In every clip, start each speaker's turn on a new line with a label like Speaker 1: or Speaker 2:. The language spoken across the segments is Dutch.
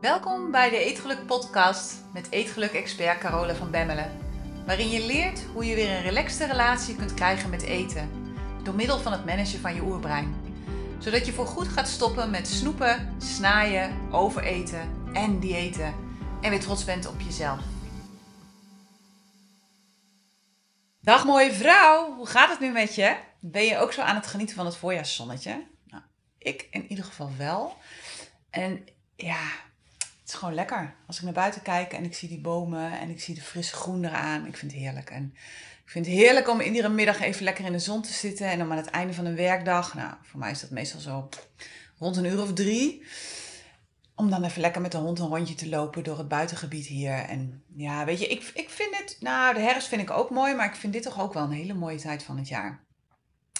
Speaker 1: Welkom bij de Eetgeluk podcast met Eetgeluk-expert Carola van Bemmelen. Waarin je leert hoe je weer een relaxte relatie kunt krijgen met eten. Door middel van het managen van je oerbrein. Zodat je voorgoed gaat stoppen met snoepen, snaaien, overeten en diëten. En weer trots bent op jezelf. Dag mooie vrouw, hoe gaat het nu met je? Ben je ook zo aan het genieten van het voorjaarszonnetje? Nou, ik in ieder geval wel. En ja, is gewoon lekker. Als ik naar buiten kijk en ik zie die bomen en ik zie de frisse groen eraan. Ik vind het heerlijk. En ik vind het heerlijk om iedere middag even lekker in de zon te zitten. En dan aan het einde van een werkdag, nou, voor mij is dat meestal zo rond een uur of drie. Om dan even lekker met de hond een rondje te lopen door het buitengebied hier. En ja, weet je, ik, ik vind het, nou, de herfst vind ik ook mooi, maar ik vind dit toch ook wel een hele mooie tijd van het jaar.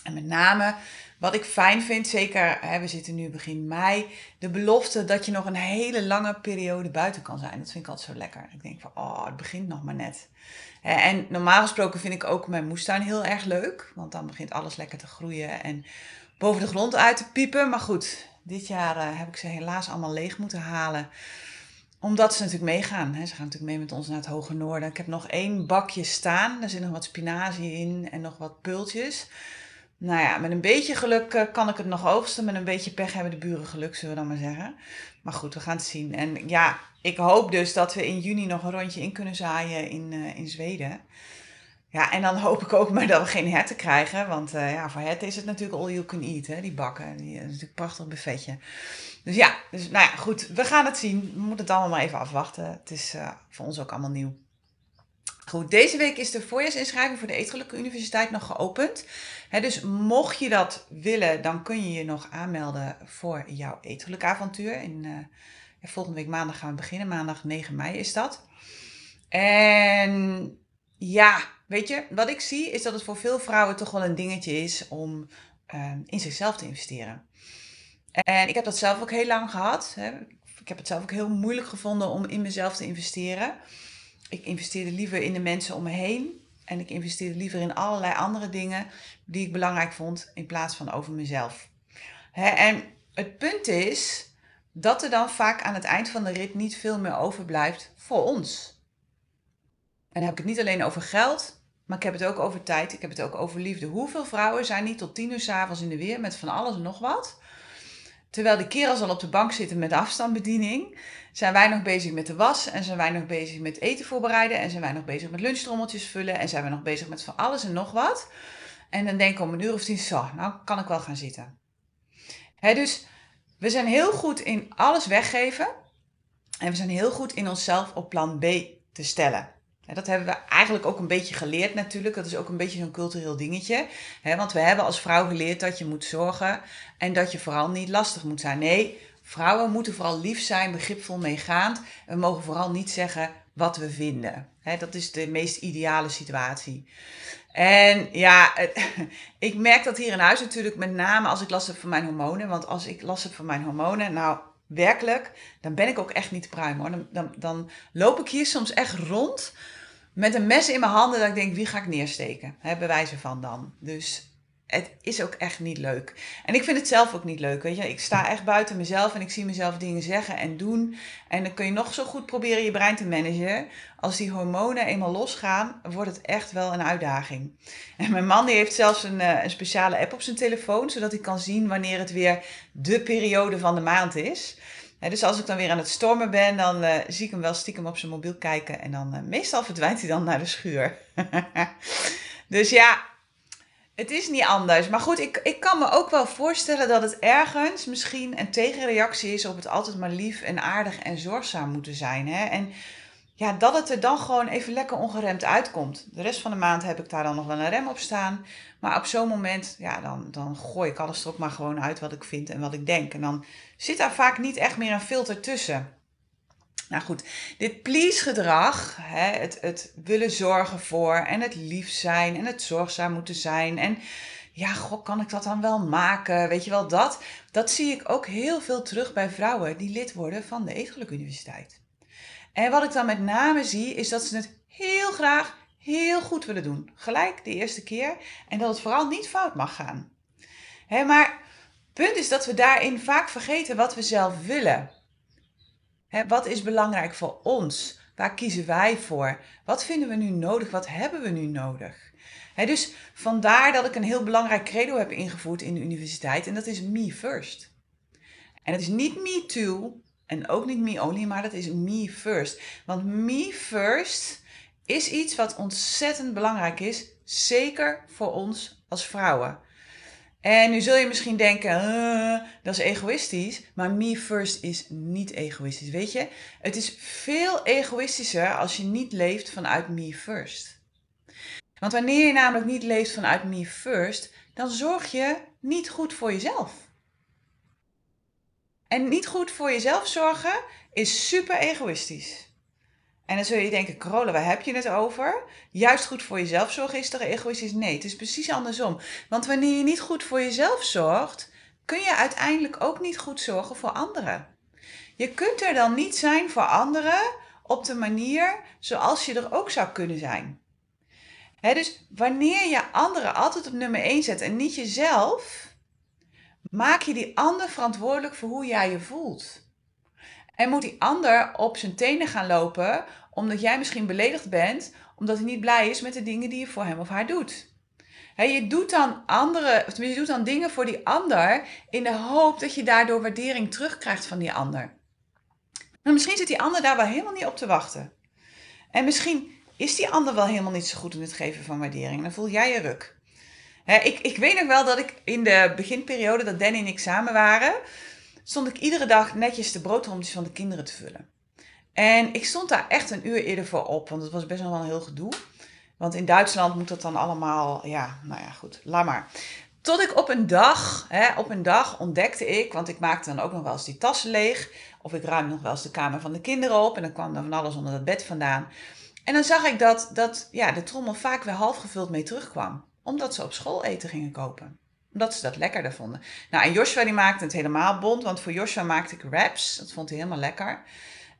Speaker 1: En met name wat ik fijn vind, zeker, hè, we zitten nu begin mei, de belofte dat je nog een hele lange periode buiten kan zijn. Dat vind ik altijd zo lekker. Ik denk van, oh, het begint nog maar net. En normaal gesproken vind ik ook mijn moestuin heel erg leuk, want dan begint alles lekker te groeien en boven de grond uit te piepen. Maar goed, dit jaar eh, heb ik ze helaas allemaal leeg moeten halen omdat ze natuurlijk meegaan. Ze gaan natuurlijk mee met ons naar het hoge noorden. Ik heb nog één bakje staan. Daar zit nog wat spinazie in en nog wat pultjes. Nou ja, met een beetje geluk eh, kan ik het nog oogsten. Met een beetje pech hebben de buren geluk, zullen we dan maar zeggen. Maar goed, we gaan het zien. En ja, ik hoop dus dat we in juni nog een rondje in kunnen zaaien in, uh, in Zweden. Ja, en dan hoop ik ook maar dat we geen herten krijgen. Want uh, ja, voor herten is het natuurlijk all you can eat, hè, die bakken. Die, is natuurlijk een prachtig buffetje. Dus ja, dus, nou ja, goed. We gaan het zien. We moeten het allemaal maar even afwachten. Het is voor ons ook allemaal nieuw. Goed, deze week is de voorjaarsinschrijving voor de Eetgeluk Universiteit nog geopend. dus mocht je dat willen, dan kun je je nog aanmelden voor jouw eetgelukavontuur. In, uh, volgende week maandag gaan we beginnen. Maandag 9 mei is dat. En ja, weet je, wat ik zie is dat het voor veel vrouwen toch wel een dingetje is om uh, in zichzelf te investeren. En ik heb dat zelf ook heel lang gehad. Ik heb het zelf ook heel moeilijk gevonden om in mezelf te investeren ik investeerde liever in de mensen om me heen. En ik investeerde liever in allerlei andere dingen die ik belangrijk vond in plaats van over mezelf. en het punt is dat er dan vaak aan het eind van de rit niet veel meer overblijft voor ons. En dan heb ik het niet alleen over geld, maar ik heb het ook over tijd, ik heb het ook over liefde. Hoeveel vrouwen zijn niet tot tien uur s'avonds in de weer met van alles en nog wat? Terwijl de kerels al op de bank zitten met afstandsbediening, zijn wij nog bezig met de was en zijn wij nog bezig met eten voorbereiden en zijn wij nog bezig met lunchtrommeltjes vullen en zijn wij nog bezig met van alles en nog wat. En dan denk ik om een uur of tien, zo, nou kan ik wel gaan zitten. dus we zijn heel goed in alles weggeven en we zijn heel goed in onszelf op plan B te stellen. En dat hebben we eigenlijk ook een beetje geleerd natuurlijk. Dat is ook een beetje zo'n cultureel dingetje. want we hebben als vrouw geleerd dat je moet zorgen en dat je vooral niet lastig moet zijn. Nee, vrouwen moeten vooral lief zijn, begripvol meegaand. We mogen vooral niet zeggen wat we vinden. dat is de meest ideale situatie. En ja, ik merk dat hier in huis natuurlijk met name als ik last heb van mijn hormonen. Want als ik last heb van mijn hormonen, nou werkelijk, dan ben ik ook echt niet pruim hoor. Dan, dan, dan loop ik hier soms echt rond met een mes in mijn handen dat ik denk, wie ga ik neersteken? Hè, bewijzen van dan. Dus het is ook echt niet leuk. En ik vind het zelf ook niet leuk. Weet je, ik sta echt buiten mezelf en ik zie mezelf dingen zeggen en doen. En dan kun je nog zo goed proberen je brein te managen. Als die hormonen eenmaal losgaan, wordt het echt wel een uitdaging. En mijn man die heeft zelfs een, eh, een speciale app op zijn telefoon, zodat hij kan zien wanneer het weer de periode van de maand is dus als ik dan weer aan het stormen ben, dan uh, zie ik hem wel stiekem op zijn mobiel kijken. En dan uh, meestal verdwijnt hij dan naar de schuur. dus ja, het is niet anders. Maar goed, ik, ik kan me ook wel voorstellen dat het ergens misschien een tegenreactie is op het altijd maar lief en aardig en zorgzaam moeten zijn. Hè? En ja, dat het er dan gewoon even lekker ongeremd uitkomt. De rest van de maand heb ik daar dan nog wel een rem op staan. Maar op zo'n moment, ja, dan, dan gooi ik alles er ook maar gewoon uit wat ik vind en wat ik denk. En dan zit daar vaak niet echt meer een filter tussen. Nou goed, dit please gedrag, hè, het, het willen zorgen voor en het lief zijn en het zorgzaam moeten zijn. En ja, god, kan ik dat dan wel maken? Weet je wel, dat, dat zie ik ook heel veel terug bij vrouwen die lid worden van de Eetgeluk Universiteit. En wat ik dan met name zie, is dat ze het heel graag heel goed willen doen. Gelijk de eerste keer. En dat het vooral niet fout mag gaan. Maar het punt is dat we daarin vaak vergeten wat we zelf willen. Wat is belangrijk voor ons? Waar kiezen wij voor? Wat vinden we nu nodig? Wat hebben we nu nodig? Dus vandaar dat ik een heel belangrijk credo heb ingevoerd in de universiteit en dat is me first. En het is niet me too en ook niet me only, maar dat is me first. Want me first is iets wat ontzettend belangrijk is, zeker voor ons als vrouwen. En nu zul je misschien denken, dat is egoïstisch, maar me first is niet egoïstisch. Weet je, het is veel egoïstischer als je niet leeft vanuit me first. Want wanneer je namelijk niet leeft vanuit me first, dan zorg je niet goed voor jezelf. En niet goed voor jezelf zorgen is super egoïstisch. En dan zul je denken, Carola, waar heb je het over? Juist goed voor jezelf zorgen is toch egoïstisch? Nee, het is precies andersom. Want wanneer je niet goed voor jezelf zorgt, kun je uiteindelijk ook niet goed zorgen voor anderen. Je kunt er dan niet zijn voor anderen op de manier zoals je er ook zou kunnen zijn. dus wanneer je anderen altijd op nummer 1 zet en niet jezelf, maak je die ander verantwoordelijk voor hoe jij je voelt. En moet die ander op zijn tenen gaan lopen omdat jij misschien beledigd bent, omdat hij niet blij is met de dingen die je voor hem of haar doet. je doet dan andere, of je doet dan dingen voor die ander in de hoop dat je daardoor waardering terugkrijgt van die ander. Maar misschien zit die ander daar wel helemaal niet op te wachten. En misschien is die ander wel helemaal niet zo goed in het geven van waardering. Dan voel jij je ruk. Ik, ik weet nog wel dat ik in de beginperiode dat Danny en ik samen waren, stond ik iedere dag netjes de broodrommetjes van de kinderen te vullen. En ik stond daar echt een uur eerder voor op, want het was best wel een heel gedoe. Want in Duitsland moet dat dan allemaal, ja, nou ja, goed, laat maar. Tot ik op een dag, hè, op een dag ontdekte ik, want ik maakte dan ook nog wel eens die tassen leeg. Of ik ruimde nog wel eens de kamer van de kinderen op en dan kwam er van alles onder het bed vandaan. En dan zag ik dat, dat ja, de trommel vaak weer half gevuld mee terugkwam. Omdat ze op school eten gingen kopen. Omdat ze dat lekkerder vonden. Nou, en Joshua die maakte het helemaal bond, want voor Joshua maakte ik wraps. Dat vond hij helemaal lekker.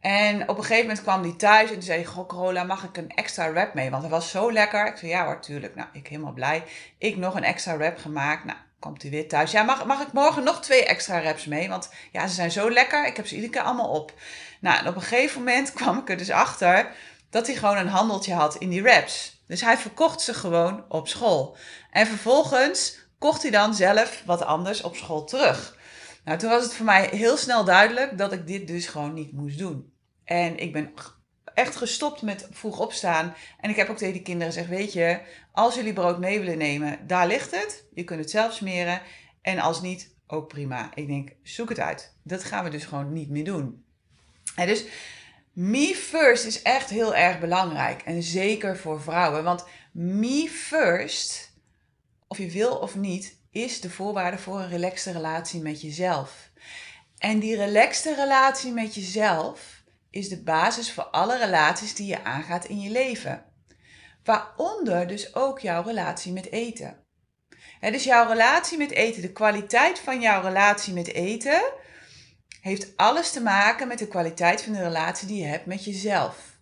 Speaker 1: En op een gegeven moment kwam hij thuis en zei goh mag ik een extra wrap mee? Want hij was zo lekker. Ik zei, ja hoor, tuurlijk. Nou, ik helemaal blij. Ik nog een extra wrap gemaakt. Nou, komt hij weer thuis. Ja, mag, mag ik morgen nog twee extra wraps mee? Want ja, ze zijn zo lekker. Ik heb ze iedere keer allemaal op. Nou, en op een gegeven moment kwam ik er dus achter dat hij gewoon een handeltje had in die wraps. Dus hij verkocht ze gewoon op school. En vervolgens kocht hij dan zelf wat anders op school terug. Nou, toen was het voor mij heel snel duidelijk dat ik dit dus gewoon niet moest doen. En ik ben echt gestopt met vroeg opstaan. En ik heb ook tegen die kinderen gezegd: Weet je, als jullie brood mee willen nemen, daar ligt het. Je kunt het zelf smeren. En als niet, ook prima. Ik denk: zoek het uit. Dat gaan we dus gewoon niet meer doen. En dus me first is echt heel erg belangrijk. En zeker voor vrouwen. Want me first, of je wil of niet, is de voorwaarde voor een relaxte relatie met jezelf. En die relaxte relatie met jezelf is de basis voor alle relaties die je aangaat in je leven. Waaronder dus ook jouw relatie met eten. dus jouw relatie met eten, de kwaliteit van jouw relatie met eten, heeft alles te maken met de kwaliteit van de relatie die je hebt met jezelf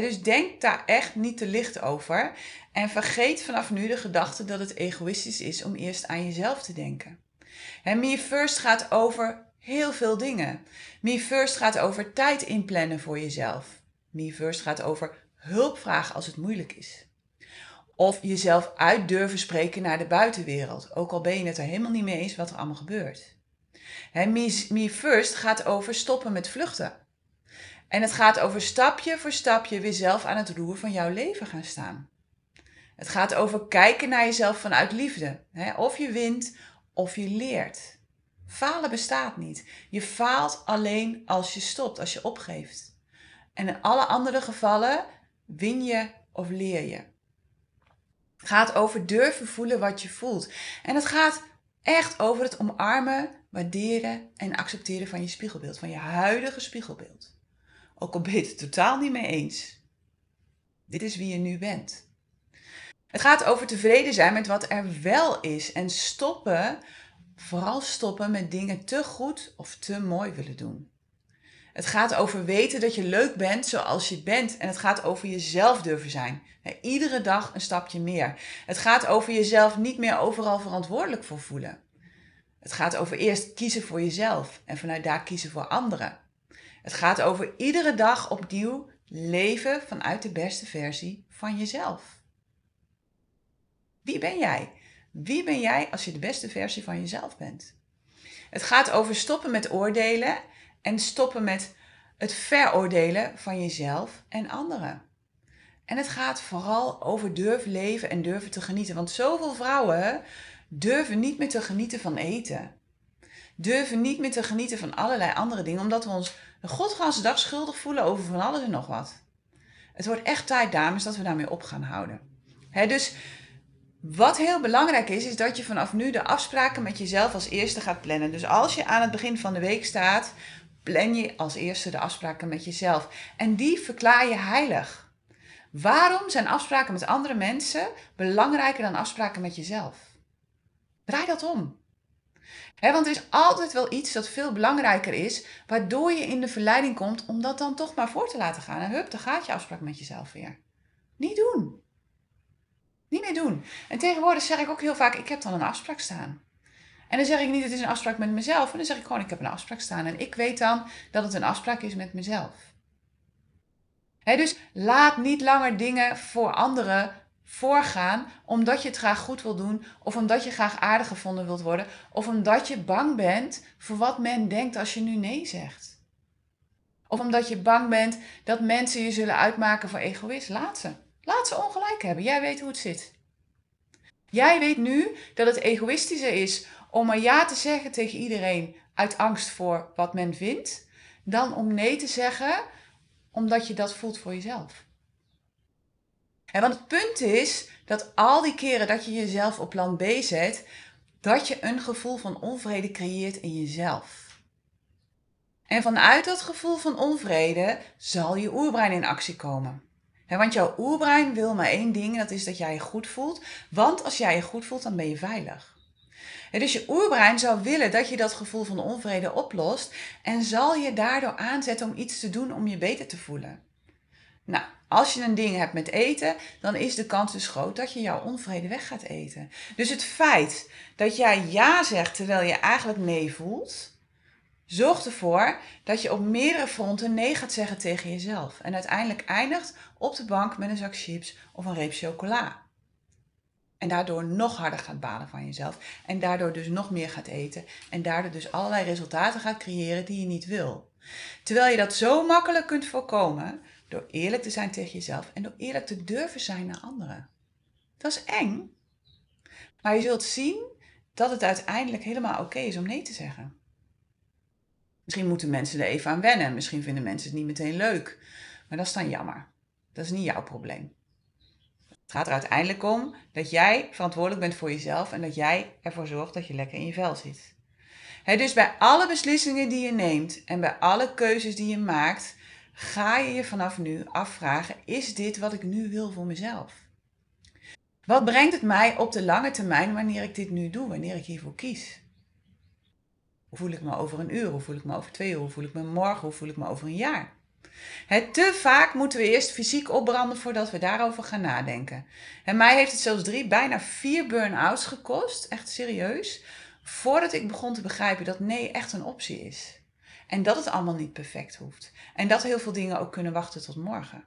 Speaker 1: dus denk daar echt niet te licht over. En vergeet vanaf nu de gedachte dat het egoïstisch is om eerst aan jezelf te denken. En Me First gaat over heel veel dingen. Me First gaat over tijd inplannen voor jezelf. Me First gaat over hulp vragen als het moeilijk is. Of jezelf uit durven spreken naar de buitenwereld, ook al ben je het er helemaal niet mee eens wat er allemaal gebeurt. Me, me First gaat over stoppen met vluchten. En het gaat over stapje voor stapje weer zelf aan het roer van jouw leven gaan staan. Het gaat over kijken naar jezelf vanuit liefde. Of je wint of je leert. Falen bestaat niet. Je faalt alleen als je stopt, als je opgeeft. En in alle andere gevallen win je of leer je. Het gaat over durven voelen wat je voelt. En het gaat echt over het omarmen, waarderen en accepteren van je spiegelbeeld, van je huidige spiegelbeeld. Ook al ben je het totaal niet mee eens. Dit is wie je nu bent. Het gaat over tevreden zijn met wat er wel is en stoppen, vooral stoppen met dingen te goed of te mooi willen doen. Het gaat over weten dat je leuk bent zoals je bent. En het gaat over jezelf durven zijn. Iedere dag een stapje meer. Het gaat over jezelf niet meer overal verantwoordelijk voor voelen. Het gaat over eerst kiezen voor jezelf en vanuit daar kiezen voor anderen. Het gaat over iedere dag opnieuw leven vanuit de beste versie van jezelf. Wie ben jij? Wie ben jij als je de beste versie van jezelf bent? Het gaat over stoppen met oordelen en stoppen met het veroordelen van jezelf en anderen. En het gaat vooral over durven leven en durven te genieten. Want zoveel vrouwen durven niet meer te genieten van eten. Durven niet meer te genieten van allerlei andere dingen, omdat we ons de godganse dag schuldig voelen over van alles en nog wat. Het wordt echt tijd, dames, dat we daarmee op gaan houden. dus wat heel belangrijk is, is dat je vanaf nu de afspraken met jezelf als eerste gaat plannen. Dus als je aan het begin van de week staat, plan je als eerste de afspraken met jezelf. En die verklaar je heilig. Waarom zijn afspraken met andere mensen belangrijker dan afspraken met jezelf? Draai dat om. want er is altijd wel iets dat veel belangrijker is, waardoor je in de verleiding komt om dat dan toch maar voor te laten gaan. En hup, dan gaat je afspraak met jezelf weer. Niet doen. Niet meer doen. En tegenwoordig zeg ik ook heel vaak, ik heb dan een afspraak staan. En dan zeg ik niet, het is een afspraak met mezelf. En dan zeg ik gewoon, ik heb een afspraak staan. En ik weet dan dat het een afspraak is met mezelf. dus laat niet langer dingen voor anderen voorgaan omdat je het graag goed wil doen, of omdat je graag aardig gevonden wilt worden, of omdat je bang bent voor wat men denkt als je nu nee zegt. Of omdat je bang bent dat mensen je zullen uitmaken voor egoïst. Laat ze. Laat ze ongelijk hebben. Jij weet hoe het zit. Jij weet nu dat het egoïstischer is om maar ja te zeggen tegen iedereen uit angst voor wat men vindt, dan om nee te zeggen omdat je dat voelt voor jezelf. En want het punt is dat al die keren dat je jezelf op plan B zet, dat je een gevoel van onvrede creëert in jezelf. En vanuit dat gevoel van onvrede zal je oerbrein in actie komen want jouw oerbrein wil maar één ding, dat is dat jij je goed voelt. Want als jij je goed voelt, dan ben je veilig. dus je oerbrein zou willen dat je dat gevoel van onvrede oplost en zal je daardoor aanzetten om iets te doen om je beter te voelen. Nou, als je een ding hebt met eten, dan is de kans dus groot dat je jouw onvrede weg gaat eten. Dus het feit dat jij ja zegt terwijl je eigenlijk nee voelt, Zorg ervoor dat je op meerdere fronten nee gaat zeggen tegen jezelf. En uiteindelijk eindigt op de bank met een zak chips of een reep chocola. En daardoor nog harder gaat balen van jezelf. En daardoor dus nog meer gaat eten. En daardoor dus allerlei resultaten gaat creëren die je niet wil. Terwijl je dat zo makkelijk kunt voorkomen door eerlijk te zijn tegen jezelf en door eerlijk te durven zijn naar anderen. Dat is eng. Maar je zult zien dat het uiteindelijk helemaal oké is om nee te zeggen. Misschien moeten mensen er even aan wennen. Misschien vinden mensen het niet meteen leuk. Maar dat is dan jammer. Dat is niet jouw probleem. Het gaat er uiteindelijk om dat jij verantwoordelijk bent voor jezelf en dat jij ervoor zorgt dat je lekker in je vel zit. dus bij alle beslissingen die je neemt en bij alle keuzes die je maakt, ga je je vanaf nu afvragen: is dit wat ik nu wil voor mezelf? Wat brengt het mij op de lange termijn wanneer ik dit nu doe, wanneer ik hiervoor kies? Hoe voel ik me over een uur? Hoe voel ik me over twee uur? Hoe voel ik me morgen? Hoe voel ik me over een jaar? te vaak moeten we eerst fysiek opbranden voordat we daarover gaan nadenken. En mij heeft het zelfs drie, bijna vier burn-outs gekost, echt serieus, voordat ik begon te begrijpen dat nee echt een optie is. En dat het allemaal niet perfect hoeft. En dat heel veel dingen ook kunnen wachten tot morgen.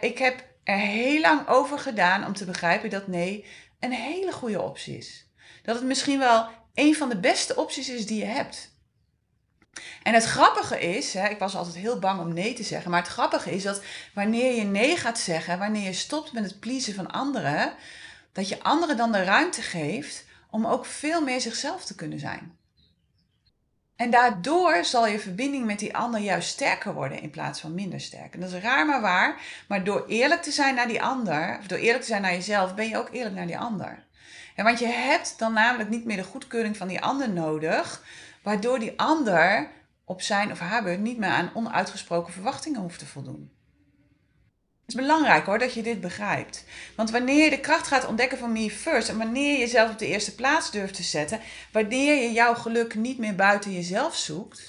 Speaker 1: ik heb er heel lang over gedaan om te begrijpen dat nee een hele goede optie is. Dat het misschien wel een van de beste opties is die je hebt. En het grappige is, hè, ik was altijd heel bang om nee te zeggen, maar het grappige is dat wanneer je nee gaat zeggen, wanneer je stopt met het pleasen van anderen, dat je anderen dan de ruimte geeft om ook veel meer zichzelf te kunnen zijn. En daardoor zal je verbinding met die ander juist sterker worden in plaats van minder sterk. En dat is raar maar waar, maar door eerlijk te zijn naar die ander, of door eerlijk te zijn naar jezelf, ben je ook eerlijk naar die ander. En want je hebt dan namelijk niet meer de goedkeuring van die ander nodig, waardoor die ander op zijn of haar beurt niet meer aan onuitgesproken verwachtingen hoeft te voldoen. Is belangrijk hoor dat je dit begrijpt. Want wanneer je de kracht gaat ontdekken van me first en wanneer je jezelf op de eerste plaats durft te zetten, wanneer je jouw geluk niet meer buiten jezelf zoekt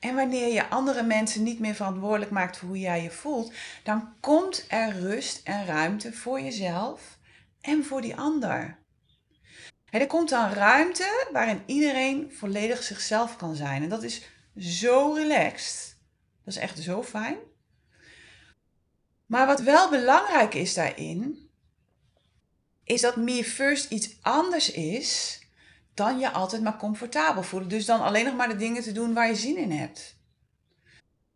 Speaker 1: en wanneer je andere mensen niet meer verantwoordelijk maakt voor hoe jij je voelt, dan komt er rust en ruimte voor jezelf en voor die ander er komt dan ruimte waarin iedereen volledig zichzelf kan zijn. En dat is zo relaxed. Dat is echt zo fijn. Maar wat wel belangrijk is daarin, is dat me first iets anders is dan je altijd maar comfortabel voelen. Dus dan alleen nog maar de dingen te doen waar je zin in hebt.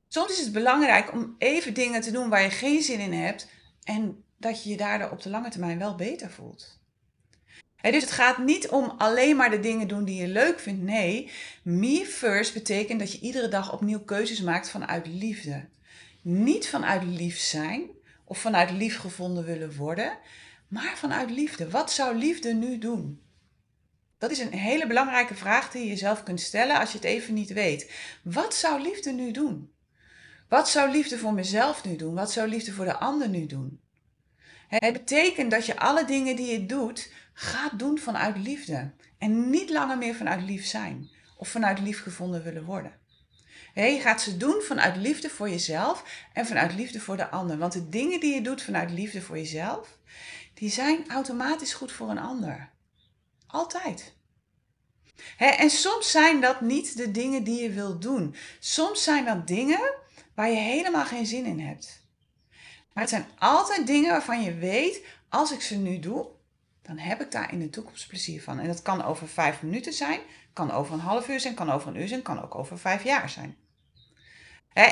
Speaker 1: Soms is het belangrijk om even dingen te doen waar je geen zin in hebt en dat je je daardoor op de lange termijn wel beter voelt. dus het gaat niet om alleen maar de dingen doen die je leuk vindt. Nee, me first betekent dat je iedere dag opnieuw keuzes maakt vanuit liefde. Niet vanuit lief zijn of vanuit lief gevonden willen worden, maar vanuit liefde. Wat zou liefde nu doen? Dat is een hele belangrijke vraag die je jezelf kunt stellen als je het even niet weet. Wat zou liefde nu doen? Wat zou liefde voor mezelf nu doen? Wat zou liefde voor de ander nu doen? Het betekent dat je alle dingen die je doet, gaat doen vanuit liefde. En niet langer meer vanuit lief zijn of vanuit lief gevonden willen worden. Je gaat ze doen vanuit liefde voor jezelf en vanuit liefde voor de ander. Want de dingen die je doet vanuit liefde voor jezelf, die zijn automatisch goed voor een ander. Altijd. en soms zijn dat niet de dingen die je wilt doen. Soms zijn dat dingen waar je helemaal geen zin in hebt. Maar het zijn altijd dingen waarvan je weet, als ik ze nu doe, dan heb ik daar in de toekomst plezier van. En dat kan over vijf minuten zijn, kan over een half uur zijn, kan over een uur zijn, kan ook over vijf jaar zijn.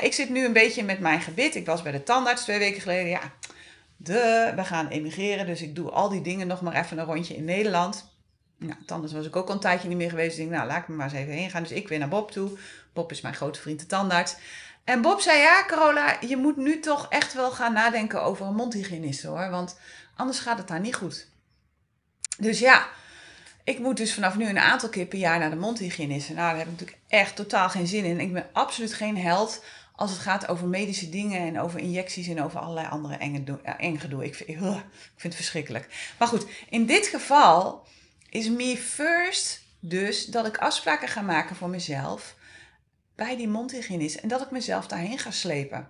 Speaker 1: ik zit nu een beetje met mijn gebit. Ik was bij de tandarts twee weken geleden. Ja, de, we gaan emigreren, dus ik doe al die dingen nog maar even een rondje in Nederland. Nou, tandarts was ik ook al een tijdje niet meer geweest. Dus ik denk, nou, laat ik me maar eens even heen gaan. Dus ik weer naar Bob toe. Bob is mijn grote vriend, de tandarts. En Bob zei, ja Carola, je moet nu toch echt wel gaan nadenken over een mondhygiëniste hoor. Want anders gaat het daar niet goed. Dus ja, ik moet dus vanaf nu een aantal keer per jaar naar de mondhygiëniste. Nou, daar heb ik natuurlijk echt totaal geen zin in. Ik ben absoluut geen held als het gaat over medische dingen en over injecties en over allerlei andere enge, enge gedoe. Ik vind, ik vind het verschrikkelijk. Maar goed, in dit geval is me first dus dat ik afspraken ga maken voor mezelf bij die mondhygiënist en dat ik mezelf daarheen ga slepen.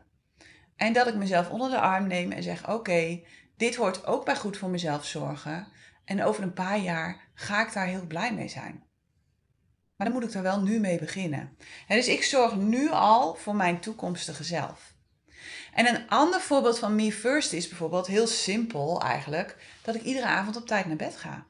Speaker 1: En dat ik mezelf onder de arm neem en zeg: Oké, dit hoort ook bij goed voor mezelf zorgen. En over een paar jaar ga ik daar heel blij mee zijn. Maar dan moet ik er wel nu mee beginnen. En dus ik zorg nu al voor mijn toekomstige zelf. En een ander voorbeeld van me first is bijvoorbeeld heel simpel eigenlijk dat ik iedere avond op tijd naar bed ga.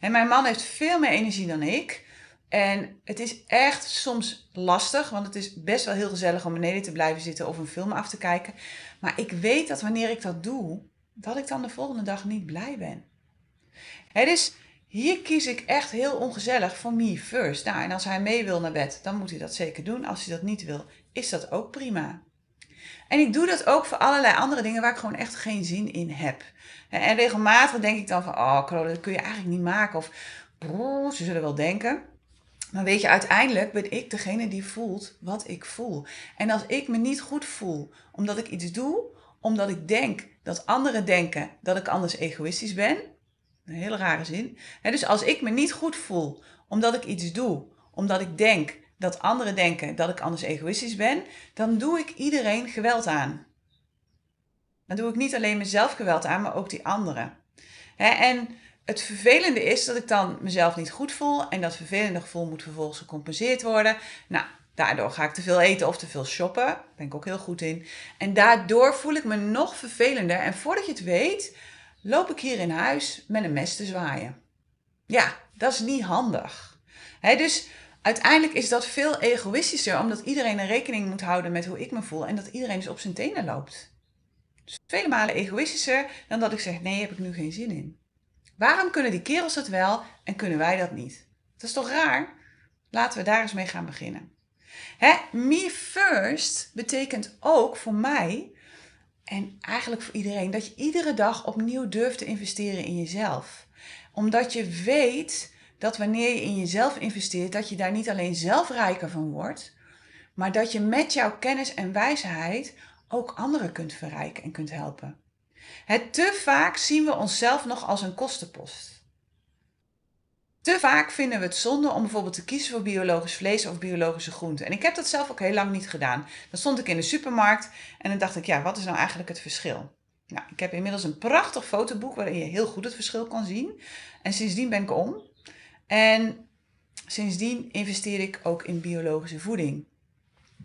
Speaker 1: En mijn man heeft veel meer energie dan ik. En het is echt soms lastig, want het is best wel heel gezellig om beneden te blijven zitten of een film af te kijken. Maar ik weet dat wanneer ik dat doe, dat ik dan de volgende dag niet blij ben. He, dus hier kies ik echt heel ongezellig voor me first. Nou, en als hij mee wil naar bed, dan moet hij dat zeker doen. Als hij dat niet wil, is dat ook prima. En ik doe dat ook voor allerlei andere dingen waar ik gewoon echt geen zin in heb. En regelmatig denk ik dan van, oh Carole, dat kun je eigenlijk niet maken. Of, ze zullen wel denken. Maar weet je, uiteindelijk ben ik degene die voelt wat ik voel. En als ik me niet goed voel omdat ik iets doe, omdat ik denk dat anderen denken dat ik anders egoïstisch ben, een hele rare zin. dus als ik me niet goed voel omdat ik iets doe, omdat ik denk dat anderen denken dat ik anders egoïstisch ben, dan doe ik iedereen geweld aan. Dan doe ik niet alleen mezelf geweld aan, maar ook die anderen. en het vervelende is dat ik dan mezelf niet goed voel en dat vervelende gevoel moet vervolgens gecompenseerd worden. Nou, daardoor ga ik te veel eten of te veel shoppen. Daar ben ik ook heel goed in. En daardoor voel ik me nog vervelender. En voordat je het weet, loop ik hier in huis met een mes te zwaaien. Ja, dat is niet handig. dus uiteindelijk is dat veel egoïstischer, omdat iedereen een rekening moet houden met hoe ik me voel en dat iedereen dus op zijn tenen loopt. Dus vele malen egoïstischer dan dat ik zeg: nee, heb ik nu geen zin in. Waarom kunnen die kerels het wel en kunnen wij dat niet? Dat is toch raar? Laten we daar eens mee gaan beginnen. Me first betekent ook voor mij en eigenlijk voor iedereen dat je iedere dag opnieuw durft te investeren in jezelf. Omdat je weet dat wanneer je in jezelf investeert, dat je daar niet alleen zelf rijker van wordt, maar dat je met jouw kennis en wijsheid ook anderen kunt verrijken en kunt helpen. Het te vaak zien we onszelf nog als een kostenpost. Te vaak vinden we het zonde om bijvoorbeeld te kiezen voor biologisch vlees of biologische groenten. En ik heb dat zelf ook heel lang niet gedaan. Dan stond ik in de supermarkt en dan dacht ik, ja, wat is nou eigenlijk het verschil? Nou, ik heb inmiddels een prachtig fotoboek waarin je heel goed het verschil kan zien. En sindsdien ben ik om. En sindsdien investeer ik ook in biologische voeding.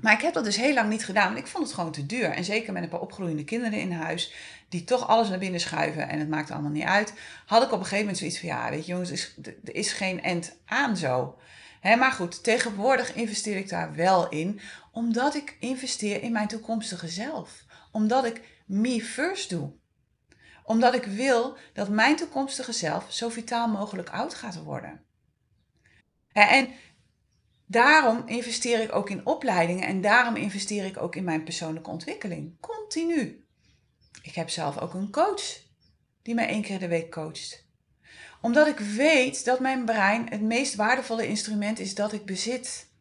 Speaker 1: Maar ik heb dat dus heel lang niet gedaan, want ik vond het gewoon te duur. En zeker met een paar opgroeiende kinderen in huis, die toch alles naar binnen schuiven en het maakt allemaal niet uit, had ik op een gegeven moment zoiets van, ja, weet je jongens, is, er is geen end aan zo. maar goed, tegenwoordig investeer ik daar wel in, omdat ik investeer in mijn toekomstige zelf. Omdat ik me first doe. Omdat ik wil dat mijn toekomstige zelf zo vitaal mogelijk oud gaat worden. En daarom investeer ik ook in opleidingen en daarom investeer ik ook in mijn persoonlijke ontwikkeling. Continu. Ik heb zelf ook een coach die mij één keer de week coacht. Omdat ik weet dat mijn brein het meest waardevolle instrument is dat ik bezit.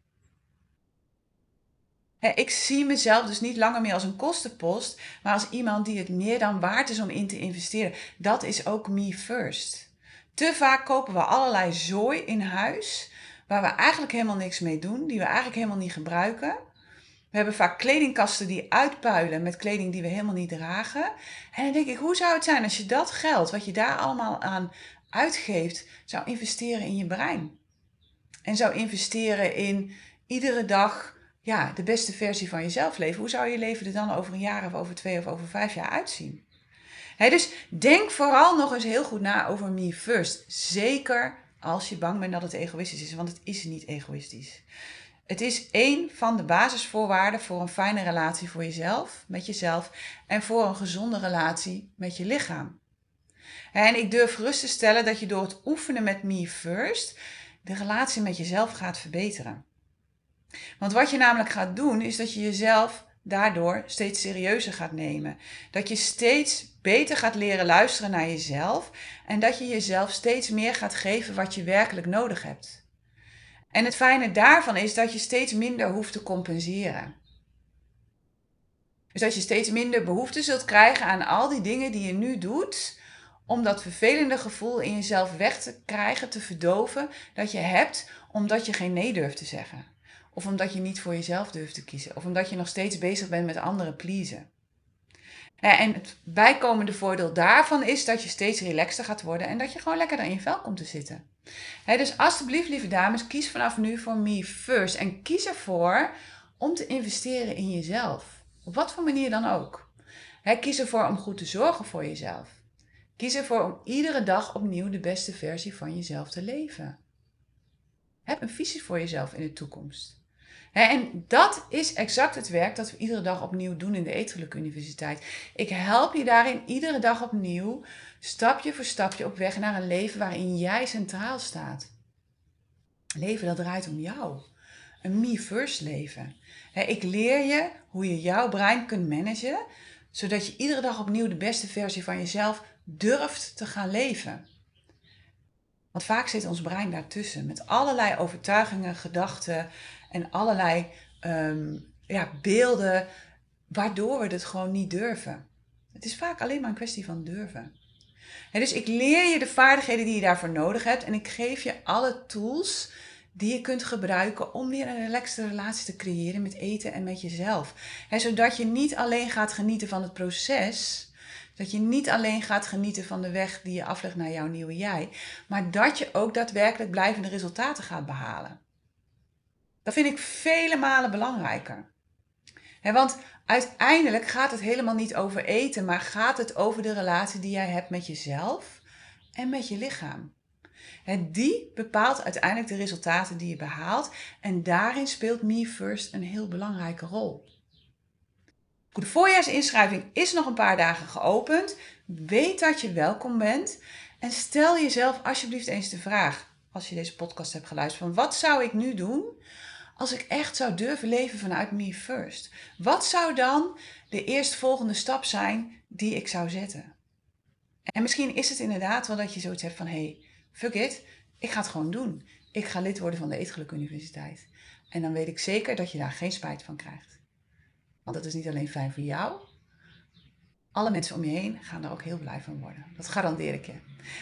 Speaker 1: Ik zie mezelf dus niet langer meer als een kostenpost, maar als iemand die het meer dan waard is om in te investeren. Dat is ook me first. Te vaak kopen we allerlei zooi in huis waar we eigenlijk helemaal niks mee doen, die we eigenlijk helemaal niet gebruiken. We hebben vaak kledingkasten die uitpuilen met kleding die we helemaal niet dragen. En dan denk ik, hoe zou het zijn als je dat geld, wat je daar allemaal aan uitgeeft, zou investeren in je brein? En zou investeren in iedere dag ja, de beste versie van jezelf leven. Hoe zou je leven er dan over een jaar of over twee of over vijf jaar uitzien? dus denk vooral nog eens heel goed na over me first. Zeker als je bang bent dat het egoïstisch is, want het is niet egoïstisch. Het is één van de basisvoorwaarden voor een fijne relatie voor jezelf, met jezelf en voor een gezonde relatie met je lichaam. En ik durf gerust te stellen dat je door het oefenen met me first de relatie met jezelf gaat verbeteren. Want wat je namelijk gaat doen, is dat je jezelf daardoor steeds serieuzer gaat nemen. Dat je steeds beter gaat leren luisteren naar jezelf en dat je jezelf steeds meer gaat geven wat je werkelijk nodig hebt. En het fijne daarvan is dat je steeds minder hoeft te compenseren. Dus dat je steeds minder behoefte zult krijgen aan al die dingen die je nu doet, om dat vervelende gevoel in jezelf weg te krijgen, te verdoven, dat je hebt omdat je geen nee durft te zeggen. Of omdat je niet voor jezelf durft te kiezen. Of omdat je nog steeds bezig bent met anderen pleasen. En het bijkomende voordeel daarvan is dat je steeds relaxter gaat worden en dat je gewoon lekker in je vel komt te zitten. dus alsjeblieft, lieve dames, kies vanaf nu voor me first. En kies ervoor om te investeren in jezelf. Op wat voor manier dan ook. kies ervoor om goed te zorgen voor jezelf. Kies ervoor om iedere dag opnieuw de beste versie van jezelf te leven. Heb een visie voor jezelf in de toekomst. En dat is exact het werk dat we iedere dag opnieuw doen in de Etelijke Universiteit. Ik help je daarin iedere dag opnieuw, stapje voor stapje op weg naar een leven waarin jij centraal staat. Leven dat draait om jou. Een me-first leven. Ik leer je hoe je jouw brein kunt managen, zodat je iedere dag opnieuw de beste versie van jezelf durft te gaan leven. Want vaak zit ons brein daartussen met allerlei overtuigingen, gedachten en allerlei ehm, ja, beelden, waardoor we het gewoon niet durven. Het is vaak alleen maar een kwestie van durven. dus ik leer je de vaardigheden die je daarvoor nodig hebt en ik geef je alle tools die je kunt gebruiken om weer een relaxte relatie te creëren met eten en met jezelf. zodat je niet alleen gaat genieten van het proces, dat je niet alleen gaat genieten van de weg die je aflegt naar jouw nieuwe jij, maar dat je ook daadwerkelijk blijvende resultaten gaat behalen. Dat vind ik vele malen belangrijker. want uiteindelijk gaat het helemaal niet over eten, maar gaat het over de relatie die jij hebt met jezelf en met je lichaam. En die bepaalt uiteindelijk de resultaten die je behaalt en daarin speelt Me First een heel belangrijke rol. De voorjaarsinschrijving is nog een paar dagen geopend. Weet dat je welkom bent en stel jezelf alsjeblieft eens de vraag, als je deze podcast hebt geluisterd, van wat zou ik nu doen als ik echt zou durven leven vanuit me first? Wat zou dan de eerstvolgende stap zijn die ik zou zetten? En misschien is het inderdaad wel dat je zoiets hebt van, hey, fuck it, ik ga het gewoon doen. Ik ga lid worden van de Eetgeluk Universiteit. En dan weet ik zeker dat je daar geen spijt van krijgt. Want dat is niet alleen fijn voor jou. Alle mensen om je heen gaan er ook heel blij van worden. Dat garandeer ik je.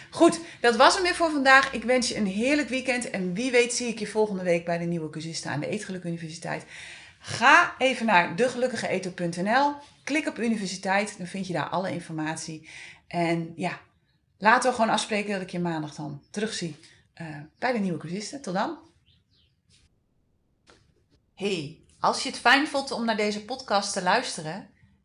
Speaker 1: Goed, dat was hem weer voor vandaag. Ik wens je een heerlijk weekend. En wie weet zie ik je volgende week bij de nieuwe cursisten aan de Eetgeluk Universiteit. Ga even naar degelukkigeeter.nl. Klik op universiteit. Dan vind je daar alle informatie. En ja, laten we gewoon afspreken dat ik je maandag dan terugzie uh, bij de nieuwe cursisten. Tot dan. Hey. Als je het fijn vond om naar deze podcast te luisteren,